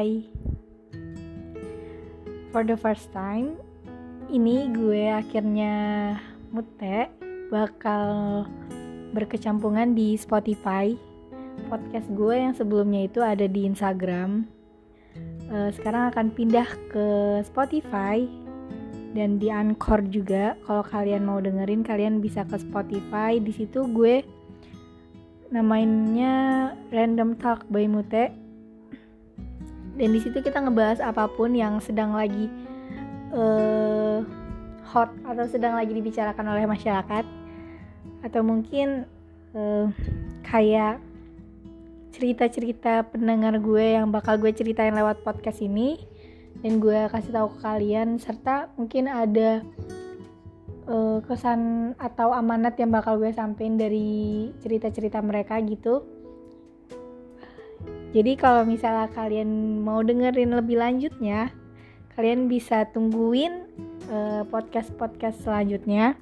Hai. For the first time Ini gue akhirnya Mute Bakal Berkecampungan di Spotify. Podcast gue yang sebelumnya itu ada di Instagram. Uh, Sekarang akan pindah ke Spotify Dan di Anchor juga. Kalau kalian mau dengerin Kalian bisa ke Spotify. Di situ gue namanya Random Talk by Mute dan di situ kita ngebahas apa pun yang sedang lagi uh, hot atau sedang lagi dibicarakan oleh masyarakat. Atau mungkin uh, kayak cerita-cerita pendengar gue yang bakal gue ceritain lewat podcast ini. Dan gue kasih tahu ke kalian serta mungkin ada uh, kesan atau amanat yang bakal gue sampein dari cerita-cerita mereka gitu jadi kalau misalnya kalian mau dengerin lebih lanjutnya, kalian bisa tungguin uh, podcast-podcast selanjutnya.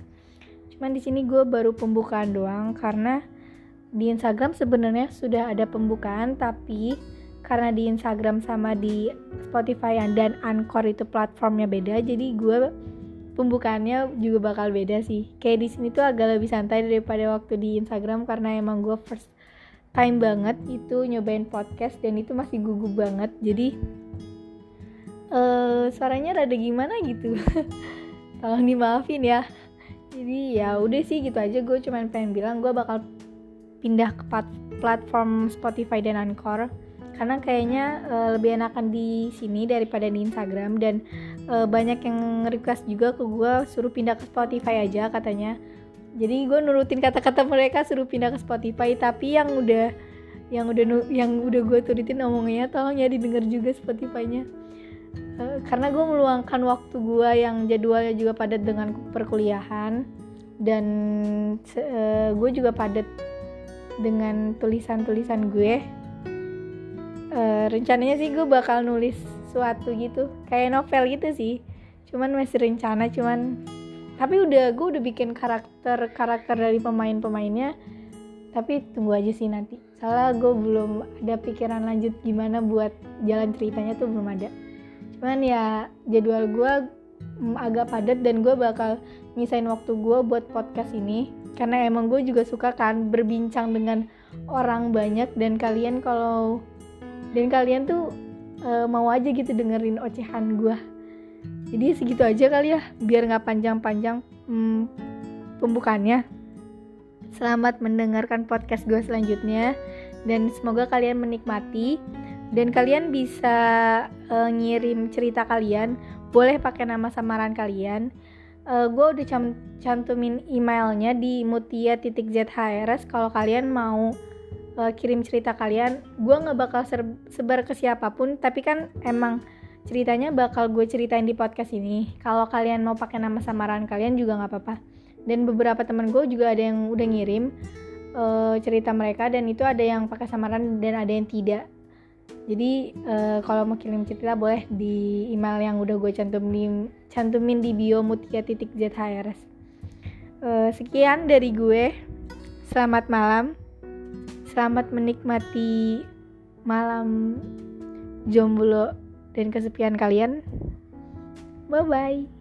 Cuman di sini gue baru pembukaan doang karena di Instagram sebenarnya sudah ada pembukaan tapi karena di Instagram sama di Spotify dan Anchor itu platformnya beda jadi gue pembukaannya juga bakal beda sih kayak di sini tuh agak lebih santai daripada waktu di Instagram karena emang gue first time banget itu nyobain podcast dan itu masih gugup banget. Jadi uh, suaranya rada gimana gitu. Tolong dimaafin ya. Jadi ya udah sih gitu aja. Gue cuman pengen bilang gue bakal pindah ke platform Spotify dan Anchor. Karena kayaknya uh, lebih enakan di sini daripada di Instagram. Dan uh, banyak yang request juga ke gue suruh pindah ke Spotify aja katanya jadi gue nurutin kata-kata mereka suruh pindah ke Spotify tapi yang udah yang udah yang udah gue turutin ngomongnya tolong ya didengar juga Spotify-nya. Uh, karena gue meluangkan waktu gue yang jadwalnya juga padat dengan perkuliahan dan uh, gue juga padat dengan tulisan-tulisan gue. Uh, rencananya sih gue bakal nulis suatu gitu kayak novel gitu sih. Cuman masih rencana cuman tapi udah gue udah bikin karakter karakter dari pemain-pemainnya. Tapi tunggu aja sih nanti. Soalnya gue belum ada pikiran lanjut gimana buat jalan ceritanya tuh belum ada. Cuman ya jadwal gue mm, agak padat dan gue bakal misain waktu gue buat podcast ini. Karena emang gue juga suka kan berbincang dengan orang banyak dan kalian kalau dan kalian tuh uh, mau aja gitu dengerin ocehan gue jadi segitu aja kali ya biar nggak panjang-panjang hmm, pembukaannya. Selamat mendengarkan podcast gue selanjutnya dan semoga kalian menikmati dan kalian bisa uh, ngirim cerita kalian boleh pakai nama samaran kalian. Uh, gue udah cantumin emailnya di mutia.zhrs kalau kalian mau uh, kirim cerita kalian gue nggak bakal sebar ke siapa pun tapi kan emang ceritanya bakal gue ceritain di podcast ini. Kalau kalian mau pakai nama samaran kalian juga nggak apa-apa. Dan beberapa temen gue juga ada yang udah ngirim uh, cerita mereka dan itu ada yang pakai samaran dan ada yang tidak. Jadi uh, kalau mau kirim cerita boleh di email yang udah gue cantumin cantumin di bio mutia titik. Uh, sekian dari gue. Selamat malam. Selamat menikmati malam jomblo dan kesepian kalian. Bye bye.